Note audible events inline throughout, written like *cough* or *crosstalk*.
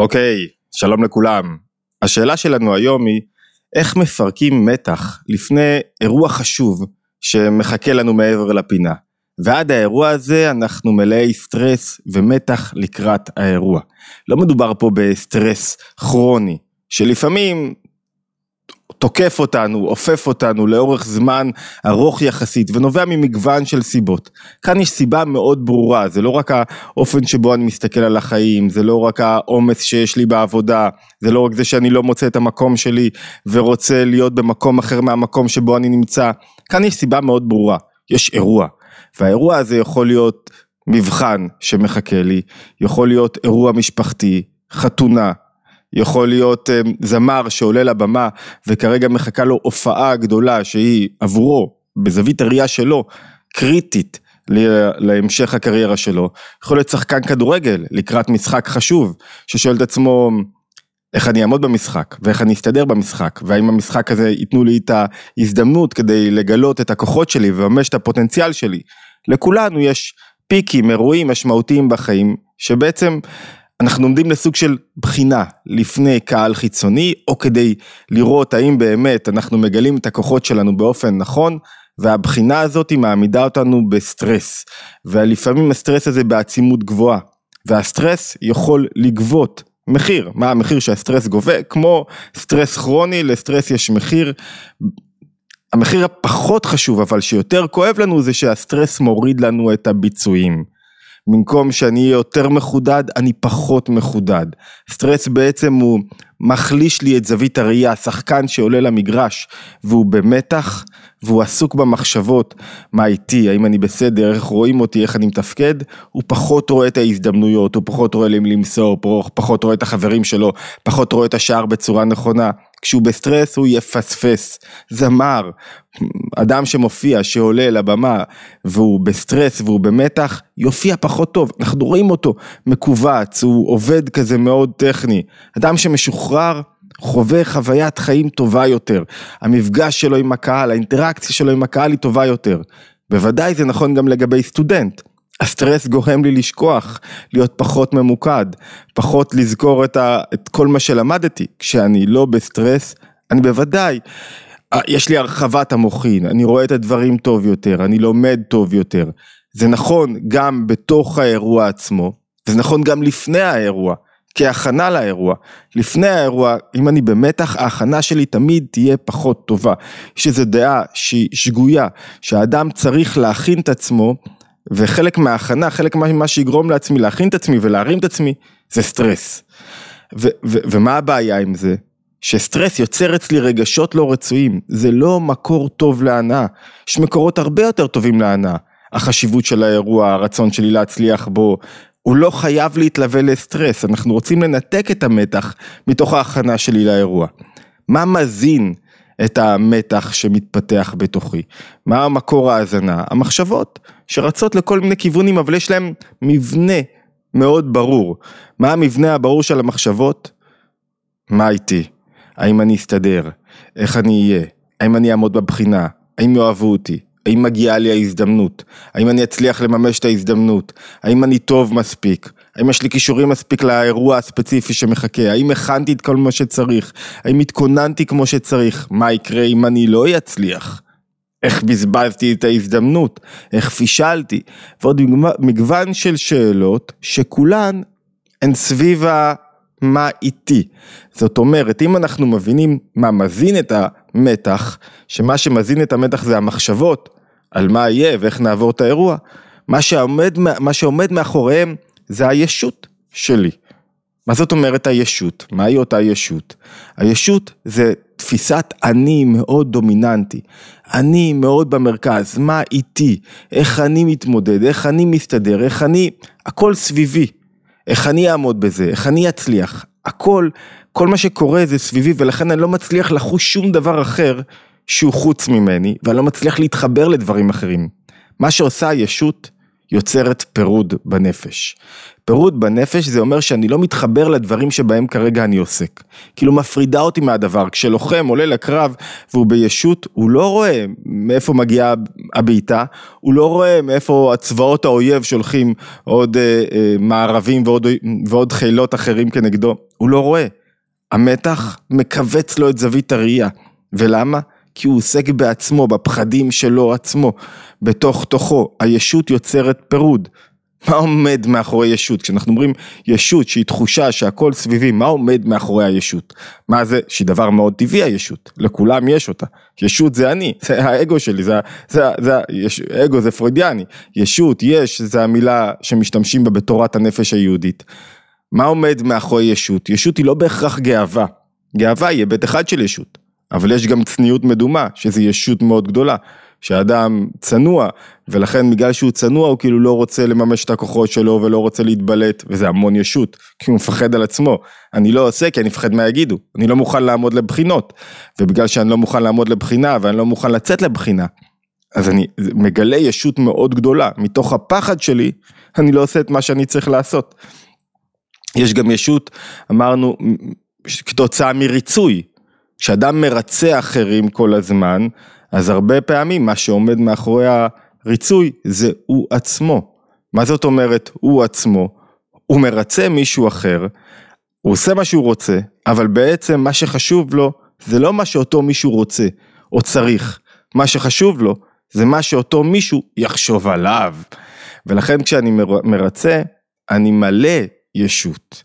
אוקיי, שלום לכולם. השאלה שלנו היום היא איך מפרקים מתח לפני אירוע חשוב שמחכה לנו מעבר לפינה. ועד האירוע הזה אנחנו מלאי סטרס ומתח לקראת האירוע. לא מדובר פה בסטרס כרוני, שלפעמים תוקף אותנו, אופף אותנו לאורך זמן ארוך יחסית ונובע ממגוון של סיבות. כאן יש סיבה מאוד ברורה, זה לא רק האופן שבו אני מסתכל על החיים, זה לא רק העומס שיש לי בעבודה, זה לא רק זה שאני לא מוצא את המקום שלי ורוצה להיות במקום אחר מהמקום שבו אני נמצא, כאן יש סיבה מאוד ברורה, יש אירוע, והאירוע הזה יכול להיות מבחן שמחכה לי, יכול להיות אירוע משפחתי, חתונה, יכול להיות אה, זמר שעולה לבמה וכרגע מחכה לו הופעה גדולה שהיא עבורו, בזווית הראייה שלו, קריטית להמשך הקריירה שלו. יכול להיות שחקן כדורגל לקראת משחק חשוב, ששואל את עצמו איך אני אעמוד במשחק ואיך אני אסתדר במשחק והאם המשחק הזה ייתנו לי את ההזדמנות כדי לגלות את הכוחות שלי ולממש את הפוטנציאל שלי. לכולנו יש פיקים, אירועים משמעותיים בחיים שבעצם אנחנו עומדים לסוג של בחינה לפני קהל חיצוני, או כדי לראות האם באמת אנחנו מגלים את הכוחות שלנו באופן נכון, והבחינה הזאת מעמידה אותנו בסטרס, ולפעמים הסטרס הזה בעצימות גבוהה, והסטרס יכול לגבות מחיר, מה המחיר שהסטרס גובה? כמו סטרס כרוני, לסטרס יש מחיר. המחיר הפחות חשוב אבל שיותר כואב לנו זה שהסטרס מוריד לנו את הביצועים. במקום שאני אהיה יותר מחודד, אני פחות מחודד. סטרס בעצם הוא מחליש לי את זווית הראייה, שחקן שעולה למגרש והוא במתח והוא עסוק במחשבות, מה איתי, האם אני בסדר, איך רואים אותי, איך אני מתפקד, הוא פחות רואה את ההזדמנויות, הוא פחות רואה למסור, פחות רואה את החברים שלו, פחות רואה את השער בצורה נכונה. כשהוא בסטרס הוא יפספס. זמר, אדם שמופיע, שעולה לבמה והוא בסטרס והוא במתח, יופיע פחות טוב. אנחנו רואים אותו מכווץ, הוא עובד כזה מאוד טכני. אדם שמשוחרר חווה חוויית חיים טובה יותר. המפגש שלו עם הקהל, האינטראקציה שלו עם הקהל היא טובה יותר. בוודאי זה נכון גם לגבי סטודנט. הסטרס גורם לי לשכוח, להיות פחות ממוקד, פחות לזכור את, ה, את כל מה שלמדתי. כשאני לא בסטרס, אני בוודאי, אה, יש לי הרחבת המוחין, אני רואה את הדברים טוב יותר, אני לומד טוב יותר. זה נכון גם בתוך האירוע עצמו, וזה נכון גם לפני האירוע, כהכנה לאירוע. לפני האירוע, אם אני במתח, ההכנה שלי תמיד תהיה פחות טובה. יש איזו דעה שהיא שגויה, שהאדם צריך להכין את עצמו וחלק מההכנה, חלק ממה שיגרום לעצמי להכין את עצמי ולהרים את עצמי, זה סטרס. ו- ו- ומה הבעיה עם זה? שסטרס יוצר אצלי רגשות לא רצויים, זה לא מקור טוב להנאה, יש מקורות הרבה יותר טובים להנאה. החשיבות של האירוע, הרצון שלי להצליח בו, הוא לא חייב להתלווה לסטרס, אנחנו רוצים לנתק את המתח מתוך ההכנה שלי לאירוע. מה מזין את המתח שמתפתח בתוכי. מה המקור ההאזנה? המחשבות שרצות לכל מיני כיוונים אבל יש להם מבנה מאוד ברור. מה המבנה הברור של המחשבות? מה איתי? האם אני אסתדר? איך אני אהיה? האם אני אעמוד בבחינה? האם יאהבו אותי? האם מגיעה לי ההזדמנות? האם אני אצליח לממש את ההזדמנות? האם אני טוב מספיק? האם יש לי כישורים מספיק לאירוע הספציפי שמחכה? האם הכנתי את כל מה שצריך? האם התכוננתי כמו שצריך? מה יקרה אם אני לא אצליח? איך בזבזתי את ההזדמנות? איך פישלתי? ועוד מגוון של שאלות שכולן הן סביב ה... מה איתי. זאת אומרת, אם אנחנו מבינים מה מזין את המתח, שמה שמזין את המתח זה המחשבות על מה יהיה ואיך נעבור את האירוע, מה שעומד, מה שעומד מאחוריהם זה הישות שלי. מה זאת אומרת הישות? מהי אותה ישות? הישות זה תפיסת אני מאוד דומיננטי. אני מאוד במרכז, מה איתי? איך אני מתמודד? איך אני מסתדר? איך אני... הכל סביבי. איך אני אעמוד בזה? איך אני אצליח? הכל, כל מה שקורה זה סביבי ולכן אני לא מצליח לחוש שום דבר אחר שהוא חוץ ממני ואני לא מצליח להתחבר לדברים אחרים. מה שעושה הישות יוצרת פירוד בנפש. פירוד בנפש זה אומר שאני לא מתחבר לדברים שבהם כרגע אני עוסק. כאילו מפרידה אותי מהדבר. כשלוחם עולה לקרב והוא בישות, הוא לא רואה מאיפה מגיעה הבעיטה, הוא לא רואה מאיפה הצבאות האויב שולחים עוד אה, אה, מערבים ועוד, ועוד חילות אחרים כנגדו, הוא לא רואה. המתח מכווץ לו את זווית הראייה. ולמה? כי הוא עוסק בעצמו, בפחדים שלו עצמו, בתוך תוכו. הישות יוצרת פירוד. מה עומד מאחורי ישות? כשאנחנו אומרים ישות שהיא תחושה שהכל סביבי, מה עומד מאחורי הישות? מה זה? שהיא דבר מאוד טבעי הישות, לכולם יש אותה. ישות זה אני, זה האגו שלי, זה, זה, זה, יש, אגו זה פרוידיאני. ישות, יש, זה המילה שמשתמשים בה בתורת הנפש היהודית. מה עומד מאחורי ישות? ישות היא לא בהכרח גאווה. גאווה היא היבט אחד של ישות. אבל יש גם צניעות מדומה, שזו ישות מאוד גדולה. שאדם צנוע, ולכן בגלל שהוא צנוע הוא כאילו לא רוצה לממש את הכוחות שלו ולא רוצה להתבלט, וזה המון ישות, כי הוא מפחד על עצמו. אני לא עושה כי אני מפחד מה יגידו, אני לא מוכן לעמוד לבחינות, ובגלל שאני לא מוכן לעמוד לבחינה ואני לא מוכן לצאת לבחינה, אז אני מגלה ישות מאוד גדולה, מתוך הפחד שלי, אני לא עושה את מה שאני צריך לעשות. יש גם ישות, אמרנו, כתוצאה מריצוי, כשאדם מרצה אחרים כל הזמן, אז הרבה פעמים מה שעומד מאחורי הריצוי זה הוא עצמו. מה זאת אומרת הוא עצמו? הוא מרצה מישהו אחר, הוא עושה מה שהוא רוצה, אבל בעצם מה שחשוב לו זה לא מה שאותו מישהו רוצה או צריך, מה שחשוב לו זה מה שאותו מישהו יחשוב עליו. ולכן כשאני מרצה, אני מלא ישות.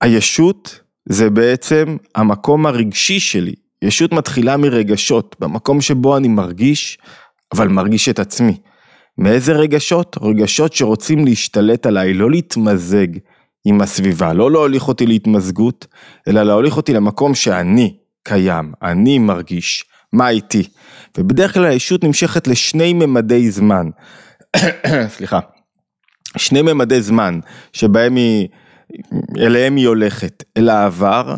הישות זה בעצם המקום הרגשי שלי. ישות מתחילה מרגשות, במקום שבו אני מרגיש, אבל מרגיש את עצמי. מאיזה רגשות? רגשות שרוצים להשתלט עליי, לא להתמזג עם הסביבה, לא להוליך אותי להתמזגות, אלא להוליך אותי למקום שאני קיים, אני מרגיש, מה איתי. ובדרך כלל הישות נמשכת לשני ממדי זמן. *coughs* סליחה. שני ממדי זמן שבהם היא, אליהם היא הולכת, אל העבר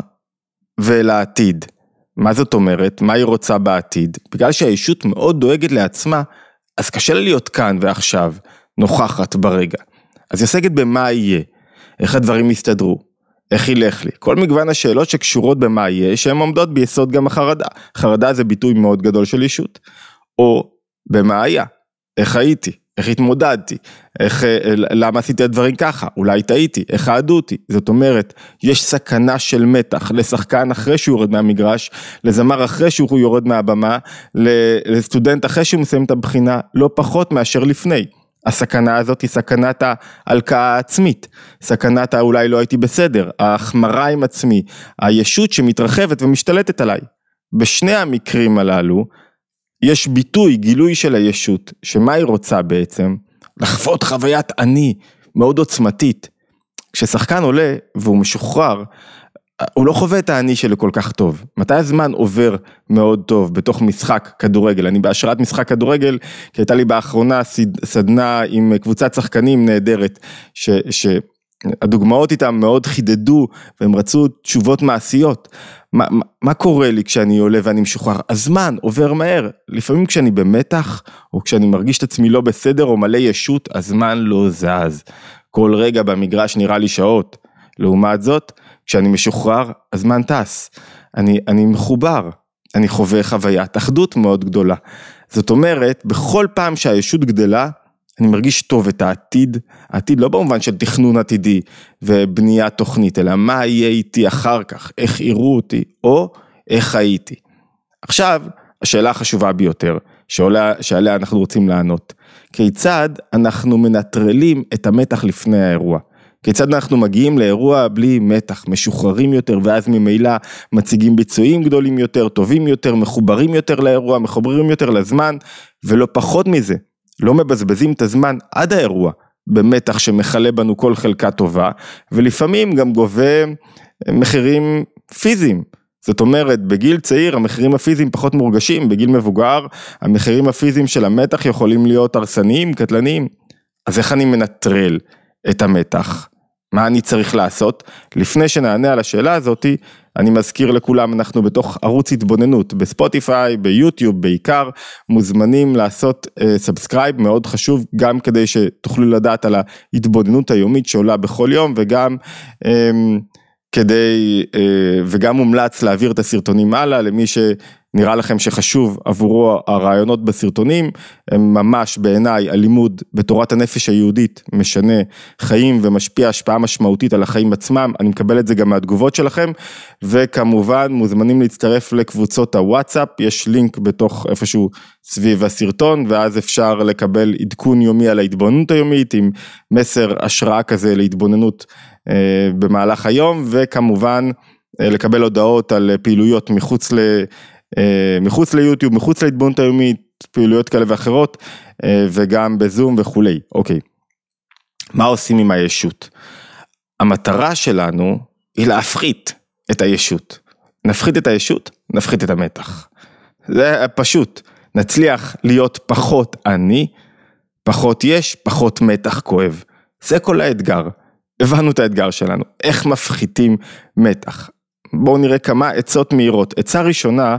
ואל העתיד. מה זאת אומרת? מה היא רוצה בעתיד? בגלל שהישות מאוד דואגת לעצמה, אז קשה לה להיות כאן ועכשיו, נוכחת ברגע. אז היא עוסקת במה יהיה, איך הדברים יסתדרו, איך ילך לי. כל מגוון השאלות שקשורות במה יהיה, שהן עומדות ביסוד גם החרדה. חרדה זה ביטוי מאוד גדול של אישות. או במה היה, איך הייתי, איך התמודדתי, איך, אה, למה עשיתי את הדברים ככה, אולי טעיתי, איך אהדו אותי, זאת אומרת, יש סכנה של מתח לשחקן אחרי שהוא יורד מהמגרש, לזמר אחרי שהוא יורד מהבמה, לסטודנט אחרי שהוא מסיים את הבחינה, לא פחות מאשר לפני. הסכנה הזאת היא סכנת ההלקאה העצמית, סכנת האולי לא הייתי בסדר, ההחמרה עם עצמי, הישות שמתרחבת ומשתלטת עליי. בשני המקרים הללו, יש ביטוי, גילוי של הישות, שמה היא רוצה בעצם? לחוות חוויית אני מאוד עוצמתית. כששחקן עולה והוא משוחרר, הוא לא חווה את האני שלו כל כך טוב. מתי הזמן עובר מאוד טוב בתוך משחק כדורגל? אני בהשראת משחק כדורגל, כי הייתה לי באחרונה סדנה עם קבוצת שחקנים נהדרת, ש... ש... הדוגמאות איתם מאוד חידדו והם רצו תשובות מעשיות. מה, מה, קורה לי כשאני עולה ואני משוחרר? הזמן עובר מהר. לפעמים כשאני במתח, או כשאני מרגיש את עצמי לא בסדר או מלא ישות, הזמן לא זז. כל רגע במגרש נראה לי שעות. לעומת זאת, כשאני משוחרר, הזמן טס. אני, אני מחובר, אני חווה חוויית אחדות מאוד גדולה. זאת אומרת, בכל פעם שהישות גדלה, אני מרגיש טוב את העתיד, העתיד לא במובן של תכנון עתידי ובניית תוכנית, אלא מה יהיה איתי אחר כך, איך יראו אותי, או איך הייתי. עכשיו, השאלה החשובה ביותר, שעולה, שעליה אנחנו רוצים לענות, כיצד אנחנו מנטרלים את המתח לפני האירוע? כיצד אנחנו מגיעים לאירוע בלי מתח, משוחררים יותר, ואז ממילא מציגים ביצועים גדולים יותר, טובים יותר, מחוברים יותר לאירוע, מחוברים יותר לזמן, ולא פחות מזה, לא מבזבזים את הזמן עד האירוע במתח שמכלה בנו כל חלקה טובה, ולפעמים גם גובה מחירים פיזיים. זאת אומרת, בגיל צעיר המחירים הפיזיים פחות מורגשים, בגיל מבוגר המחירים הפיזיים של המתח יכולים להיות הרסניים, קטלניים. אז איך אני מנטרל את המתח? מה אני צריך לעשות? לפני שנענה על השאלה הזאתי, אני מזכיר לכולם, אנחנו בתוך ערוץ התבוננות, בספוטיפיי, ביוטיוב בעיקר, מוזמנים לעשות subscribe, אה, מאוד חשוב, גם כדי שתוכלו לדעת על ההתבוננות היומית שעולה בכל יום, וגם um, כדי, uh, וגם מומלץ להעביר את הסרטונים הלאה למי ש... נראה לכם שחשוב עבורו הרעיונות בסרטונים, הם ממש בעיניי הלימוד בתורת הנפש היהודית משנה חיים ומשפיע השפעה משמעותית על החיים עצמם, אני מקבל את זה גם מהתגובות שלכם, וכמובן מוזמנים להצטרף לקבוצות הוואטסאפ, יש לינק בתוך איפשהו סביב הסרטון, ואז אפשר לקבל עדכון יומי על ההתבוננות היומית עם מסר השראה כזה להתבוננות אה, במהלך היום, וכמובן אה, לקבל הודעות על פעילויות מחוץ ל... אה, מחוץ ליוטיוב, מחוץ להתבוננות היומית, פעילויות כאלה ואחרות, אה, וגם בזום וכולי, אוקיי. מה עושים עם הישות? המטרה שלנו היא להפחית את הישות. נפחית את הישות, נפחית את המתח. זה פשוט, נצליח להיות פחות אני, פחות יש, פחות מתח כואב. זה כל האתגר. הבנו את האתגר שלנו, איך מפחיתים מתח. בואו נראה כמה עצות מהירות. עצה ראשונה,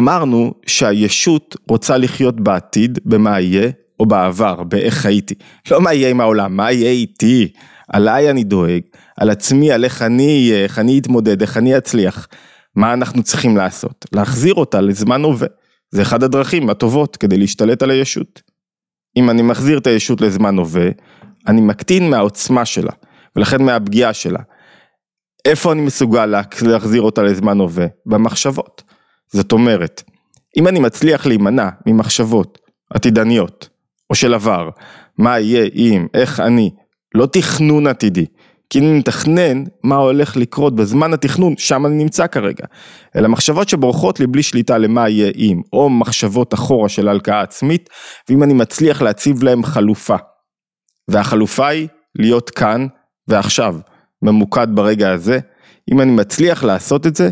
אמרנו שהישות רוצה לחיות בעתיד, במה יהיה, או בעבר, באיך הייתי. לא מה יהיה עם העולם, מה יהיה איתי, עליי אני דואג, על עצמי, על איך אני אהיה, איך אני אתמודד, איך אני אצליח. מה אנחנו צריכים לעשות? להחזיר אותה לזמן הווה. זה אחד הדרכים הטובות כדי להשתלט על הישות. אם אני מחזיר את הישות לזמן הווה, אני מקטין מהעוצמה שלה, ולכן מהפגיעה שלה. איפה אני מסוגל להחזיר אותה לזמן הווה? במחשבות. זאת אומרת, אם אני מצליח להימנע ממחשבות עתידניות או של עבר, מה יהיה אם, איך אני, לא תכנון עתידי, כי אני מתכנן מה הולך לקרות בזמן התכנון, שם אני נמצא כרגע, אלא מחשבות שבורחות לי בלי שליטה למה יהיה אם, או מחשבות אחורה של הלקאה עצמית, ואם אני מצליח להציב להם חלופה. והחלופה היא להיות כאן ועכשיו. ממוקד ברגע הזה, אם אני מצליח לעשות את זה,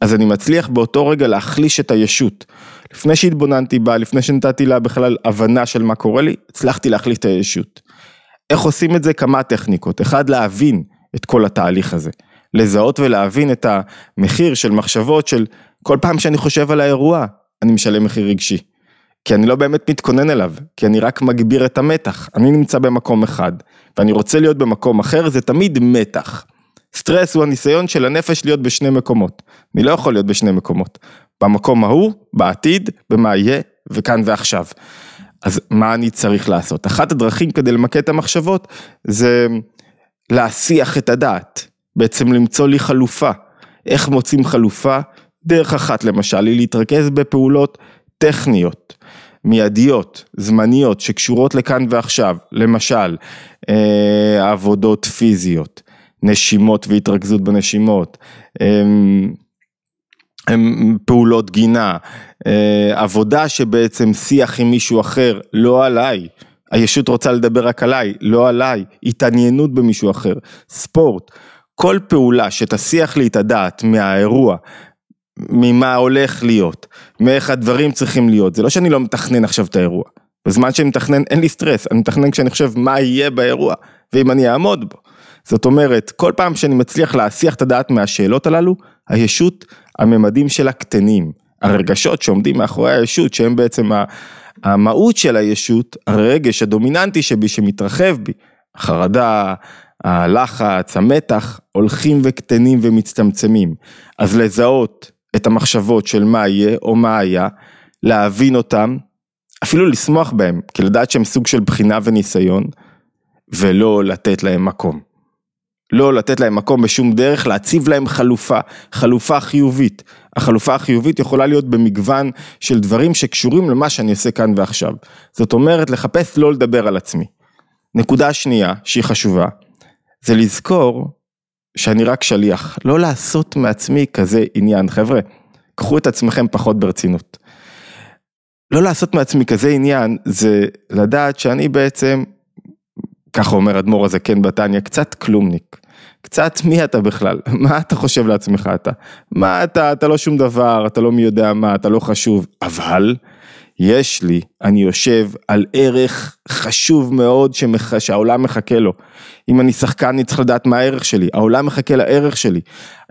אז אני מצליח באותו רגע להחליש את הישות. לפני שהתבוננתי בה, לפני שנתתי לה בכלל הבנה של מה קורה לי, הצלחתי להחליש את הישות. איך עושים את זה? כמה טכניקות. אחד, להבין את כל התהליך הזה. לזהות ולהבין את המחיר של מחשבות של כל פעם שאני חושב על האירוע, אני משלם מחיר רגשי. כי אני לא באמת מתכונן אליו, כי אני רק מגביר את המתח. אני נמצא במקום אחד, ואני רוצה להיות במקום אחר, זה תמיד מתח. סטרס הוא הניסיון של הנפש להיות בשני מקומות. אני לא יכול להיות בשני מקומות. במקום ההוא, בעתיד, במה יהיה, וכאן ועכשיו. אז מה אני צריך לעשות? אחת הדרכים כדי למקד את המחשבות, זה להסיח את הדעת. בעצם למצוא לי חלופה. איך מוצאים חלופה? דרך אחת למשל, היא להתרכז בפעולות טכניות. מיידיות, זמניות, שקשורות לכאן ועכשיו, למשל, אה, עבודות פיזיות, נשימות והתרכזות בנשימות, אה, אה, פעולות גינה, אה, עבודה שבעצם שיח עם מישהו אחר, לא עליי, הישות רוצה לדבר רק עליי, לא עליי, התעניינות במישהו אחר, ספורט, כל פעולה שתסיח לי את הדעת מהאירוע, ממה הולך להיות, מאיך הדברים צריכים להיות, זה לא שאני לא מתכנן עכשיו את האירוע, בזמן שאני מתכנן אין לי סטרס, אני מתכנן כשאני חושב מה יהיה באירוע, ואם אני אעמוד בו. זאת אומרת, כל פעם שאני מצליח להסיח את הדעת מהשאלות הללו, הישות, הממדים שלה קטנים. הרגשות שעומדים מאחורי הישות, שהם בעצם המהות של הישות, הרגש הדומיננטי שבי, שמתרחב בי, החרדה, הלחץ, המתח, הולכים וקטנים ומצטמצמים. אז לזהות את המחשבות של מה יהיה או מה היה, להבין אותם, אפילו לשמוח בהם, כי לדעת שהם סוג של בחינה וניסיון, ולא לתת להם מקום. לא לתת להם מקום בשום דרך, להציב להם חלופה, חלופה חיובית. החלופה החיובית יכולה להיות במגוון של דברים שקשורים למה שאני עושה כאן ועכשיו. זאת אומרת, לחפש לא לדבר על עצמי. נקודה שנייה, שהיא חשובה, זה לזכור שאני רק שליח, לא לעשות מעצמי כזה עניין. חבר'ה, קחו את עצמכם פחות ברצינות. לא לעשות מעצמי כזה עניין זה לדעת שאני בעצם, ככה אומר אדמו"ר הזקן בתניא, קצת כלומניק. קצת מי אתה בכלל? מה אתה חושב לעצמך אתה? מה אתה, אתה לא שום דבר, אתה לא מי יודע מה, אתה לא חשוב, אבל יש לי, אני יושב על ערך חשוב מאוד שמח... שהעולם מחכה לו. אם אני שחקן אני צריך לדעת מה הערך שלי, העולם מחכה לערך שלי.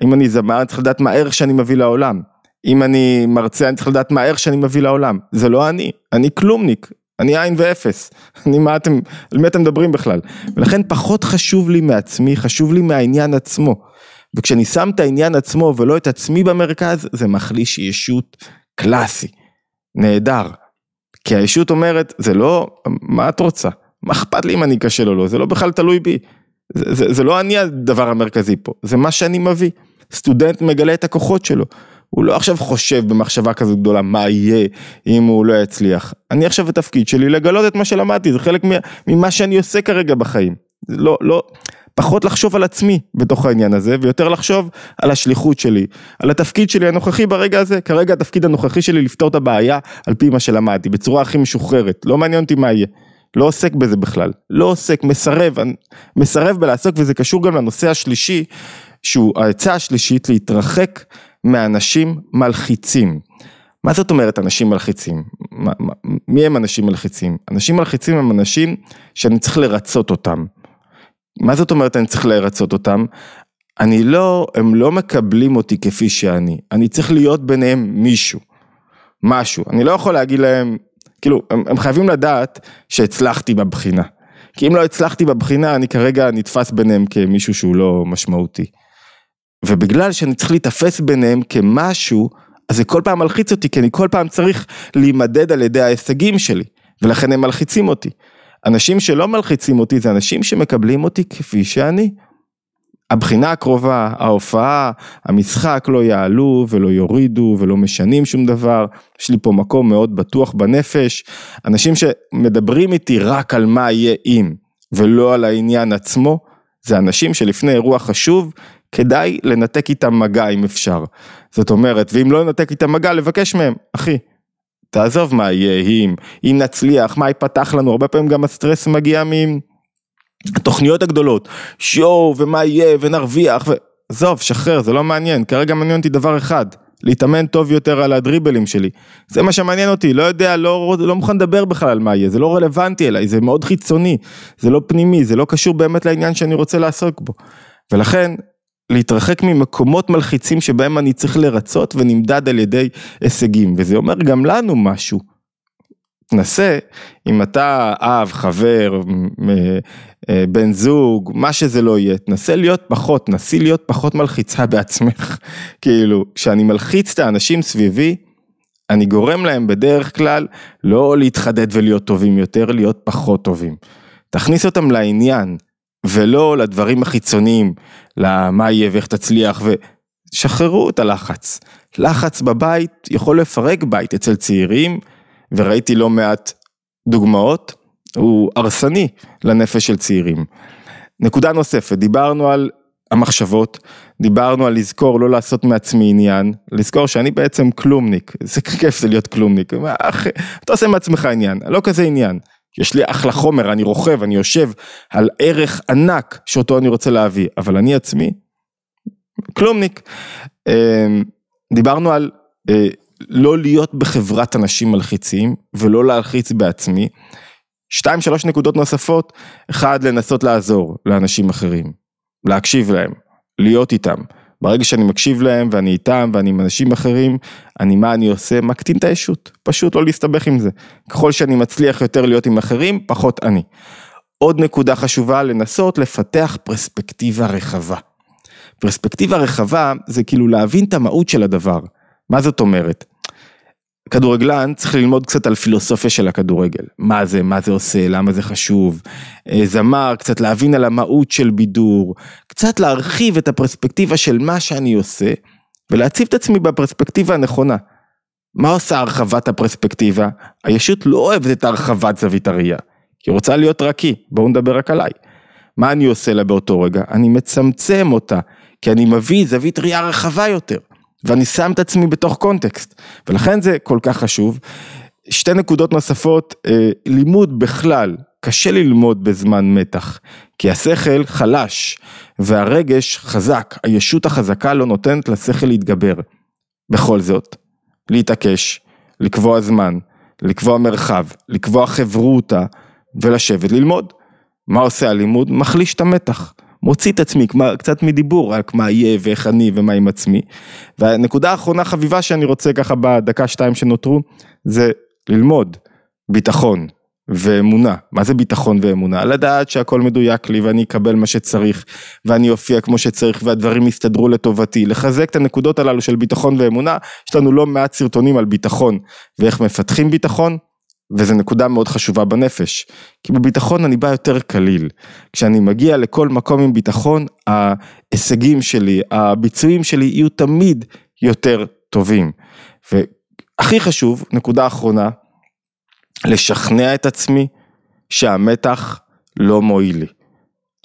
אם אני זמר אני צריך לדעת מה הערך שאני מביא לעולם. אם אני מרצה אני צריך לדעת מה הערך שאני מביא לעולם. זה לא אני, אני כלומניק, אני עין ואפס. *laughs* אני מה אתם, על מי אתם מדברים בכלל? ולכן פחות חשוב לי מעצמי, חשוב לי מהעניין עצמו. וכשאני שם את העניין עצמו ולא את עצמי במרכז, זה מחליש ישות קלאסי. נהדר. כי הישות אומרת, זה לא, מה את רוצה? מה אכפת לי אם אני אכשל או לא? זה לא בכלל תלוי בי. זה, זה, זה לא אני הדבר המרכזי פה, זה מה שאני מביא. סטודנט מגלה את הכוחות שלו. הוא לא עכשיו חושב במחשבה כזו גדולה מה יהיה אם הוא לא יצליח. אני עכשיו התפקיד שלי לגלות את מה שלמדתי, זה חלק ממה שאני עושה כרגע בחיים. לא, לא, פחות לחשוב על עצמי בתוך העניין הזה, ויותר לחשוב על השליחות שלי, על התפקיד שלי הנוכחי ברגע הזה, כרגע התפקיד הנוכחי שלי לפתור את הבעיה על פי מה שלמדתי, בצורה הכי משוחררת, לא מעניין אותי מה יהיה. לא עוסק בזה בכלל, לא עוסק, מסרב, מסרב בלעסוק וזה קשור גם לנושא השלישי, שהוא העצה השלישית להתרחק מאנשים מלחיצים. מה זאת אומרת אנשים מלחיצים? מי הם אנשים מלחיצים? אנשים מלחיצים הם אנשים שאני צריך לרצות אותם. מה זאת אומרת אני צריך לרצות אותם? אני לא, הם לא מקבלים אותי כפי שאני, אני צריך להיות ביניהם מישהו, משהו, אני לא יכול להגיד להם, כאילו, הם, הם חייבים לדעת שהצלחתי בבחינה, כי אם לא הצלחתי בבחינה, אני כרגע נתפס ביניהם כמישהו שהוא לא משמעותי. ובגלל שאני צריך להיתפס ביניהם כמשהו, אז זה כל פעם מלחיץ אותי, כי אני כל פעם צריך להימדד על ידי ההישגים שלי, ולכן הם מלחיצים אותי. אנשים שלא מלחיצים אותי זה אנשים שמקבלים אותי כפי שאני. הבחינה הקרובה, ההופעה, המשחק לא יעלו ולא יורידו ולא משנים שום דבר, יש לי פה מקום מאוד בטוח בנפש, אנשים שמדברים איתי רק על מה יהיה אם ולא על העניין עצמו, זה אנשים שלפני אירוע חשוב כדאי לנתק איתם מגע אם אפשר. זאת אומרת, ואם לא לנתק איתם מגע, לבקש מהם, אחי, תעזוב מה יהיה אם, אם נצליח, מה ייפתח לנו, הרבה פעמים גם הסטרס מגיע מהתוכניות הגדולות, שואו ומה יהיה ונרוויח. עזוב, שחרר, זה לא מעניין, כרגע מעניין אותי דבר אחד, להתאמן טוב יותר על הדריבלים שלי, זה מה שמעניין אותי, לא יודע, לא, לא מוכן לדבר בכלל על מה יהיה, זה לא רלוונטי אליי, זה מאוד חיצוני, זה לא פנימי, זה לא קשור באמת לעניין שאני רוצה לעסוק בו, ולכן להתרחק ממקומות מלחיצים שבהם אני צריך לרצות ונמדד על ידי הישגים, וזה אומר גם לנו משהו. תנסה, אם אתה אב, חבר, אה, בן זוג, מה שזה לא יהיה, תנסה להיות פחות, תנסי להיות פחות מלחיצה בעצמך. *laughs* כאילו, כשאני מלחיץ את האנשים סביבי, אני גורם להם בדרך כלל לא להתחדד ולהיות טובים יותר, להיות פחות טובים. תכניס אותם לעניין, ולא לדברים החיצוניים, למה יהיה ואיך תצליח, ושחררו את הלחץ. לחץ בבית יכול לפרק בית אצל צעירים, וראיתי לא מעט דוגמאות, הוא הרסני לנפש של צעירים. נקודה נוספת, דיברנו על המחשבות, דיברנו על לזכור לא לעשות מעצמי עניין, לזכור שאני בעצם כלומניק, זה כיף זה להיות כלומניק, אתה עושה מעצמך עניין, לא כזה עניין, יש לי אחלה חומר, אני רוכב, אני יושב על ערך ענק שאותו אני רוצה להביא, אבל אני עצמי, כלומניק. אמ, דיברנו על אה, לא להיות בחברת אנשים מלחיצים ולא להלחיץ בעצמי. שתיים שלוש נקודות נוספות, אחד לנסות לעזור לאנשים אחרים, להקשיב להם, להיות איתם. ברגע שאני מקשיב להם ואני איתם ואני עם אנשים אחרים, אני מה אני עושה? מקטין את הישות, פשוט לא להסתבך עם זה. ככל שאני מצליח יותר להיות עם אחרים, פחות אני. עוד נקודה חשובה, לנסות לפתח פרספקטיבה רחבה. פרספקטיבה רחבה זה כאילו להבין את המהות של הדבר. מה זאת אומרת? כדורגלן צריך ללמוד קצת על פילוסופיה של הכדורגל, מה זה, מה זה עושה, למה זה חשוב, אה, זמר, קצת להבין על המהות של בידור, קצת להרחיב את הפרספקטיבה של מה שאני עושה, ולהציב את עצמי בפרספקטיבה הנכונה. מה עושה הרחבת הפרספקטיבה? הישות לא אוהבת את הרחבת זווית הראייה, היא רוצה להיות רק בואו נדבר רק עליי. מה אני עושה לה באותו רגע? אני מצמצם אותה, כי אני מביא זווית ראייה רחבה יותר. ואני שם את עצמי בתוך קונטקסט, ולכן זה כל כך חשוב. שתי נקודות נוספות, אה, לימוד בכלל, קשה ללמוד בזמן מתח, כי השכל חלש והרגש חזק, הישות החזקה לא נותנת לשכל להתגבר. בכל זאת, להתעקש, לקבוע זמן, לקבוע מרחב, לקבוע חברותה ולשבת ללמוד. מה עושה הלימוד? מחליש את המתח. מוציא את עצמי קצת מדיבור, רק מה יהיה ואיך אני ומה עם עצמי. והנקודה האחרונה חביבה שאני רוצה ככה בדקה שתיים שנותרו, זה ללמוד ביטחון ואמונה. מה זה ביטחון ואמונה? לדעת שהכל מדויק לי ואני אקבל מה שצריך ואני אופיע כמו שצריך והדברים יסתדרו לטובתי. לחזק את הנקודות הללו של ביטחון ואמונה, יש לנו לא מעט סרטונים על ביטחון ואיך מפתחים ביטחון. וזו נקודה מאוד חשובה בנפש, כי בביטחון אני בא יותר קליל. כשאני מגיע לכל מקום עם ביטחון, ההישגים שלי, הביצועים שלי יהיו תמיד יותר טובים. והכי חשוב, נקודה אחרונה, לשכנע את עצמי שהמתח לא מועיל לי.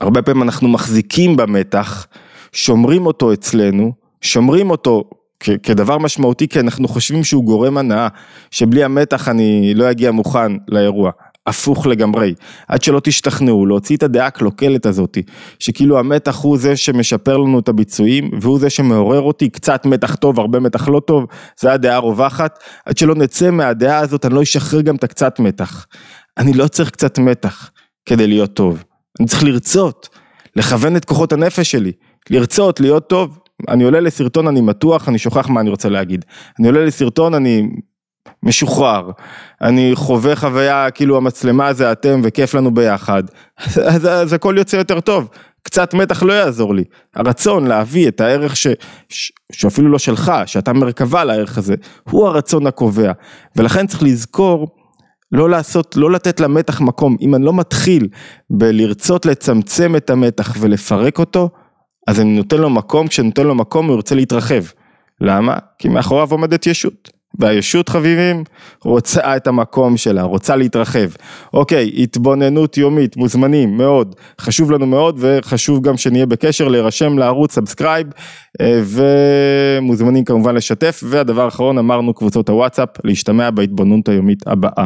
הרבה פעמים אנחנו מחזיקים במתח, שומרים אותו אצלנו, שומרים אותו כדבר משמעותי כי אנחנו חושבים שהוא גורם הנאה, שבלי המתח אני לא אגיע מוכן לאירוע. הפוך לגמרי, עד שלא תשתכנעו, להוציא את הדעה הקלוקלת הזאתי, שכאילו המתח הוא זה שמשפר לנו את הביצועים, והוא זה שמעורר אותי, קצת מתח טוב, הרבה מתח לא טוב, זה הדעה הרווחת, עד שלא נצא מהדעה הזאת, אני לא אשחרר גם את הקצת מתח. אני לא צריך קצת מתח כדי להיות טוב, אני צריך לרצות, לכוון את כוחות הנפש שלי, לרצות, להיות טוב, אני עולה לסרטון, אני מתוח, אני שוכח מה אני רוצה להגיד. אני עולה לסרטון, אני משוחרר. אני חווה חוויה, כאילו המצלמה זה אתם וכיף לנו ביחד. אז, אז הכל יוצא יותר טוב. קצת מתח לא יעזור לי. הרצון להביא את הערך ש, ש, שאפילו לא שלך, שאתה מרכבה לערך הזה, הוא הרצון הקובע. ולכן צריך לזכור לא לעשות, לא לתת למתח מקום. אם אני לא מתחיל בלרצות לצמצם את המתח ולפרק אותו, אז אני נותן לו מקום, כשאני נותן לו מקום הוא ירצה להתרחב. למה? כי מאחוריו עומדת ישות. והישות חביבים רוצה את המקום שלה, רוצה להתרחב. אוקיי, התבוננות יומית, מוזמנים מאוד, חשוב לנו מאוד וחשוב גם שנהיה בקשר, להירשם לערוץ, subscribe אה, ומוזמנים כמובן לשתף והדבר האחרון אמרנו קבוצות הוואטסאפ, להשתמע בהתבוננות היומית הבאה.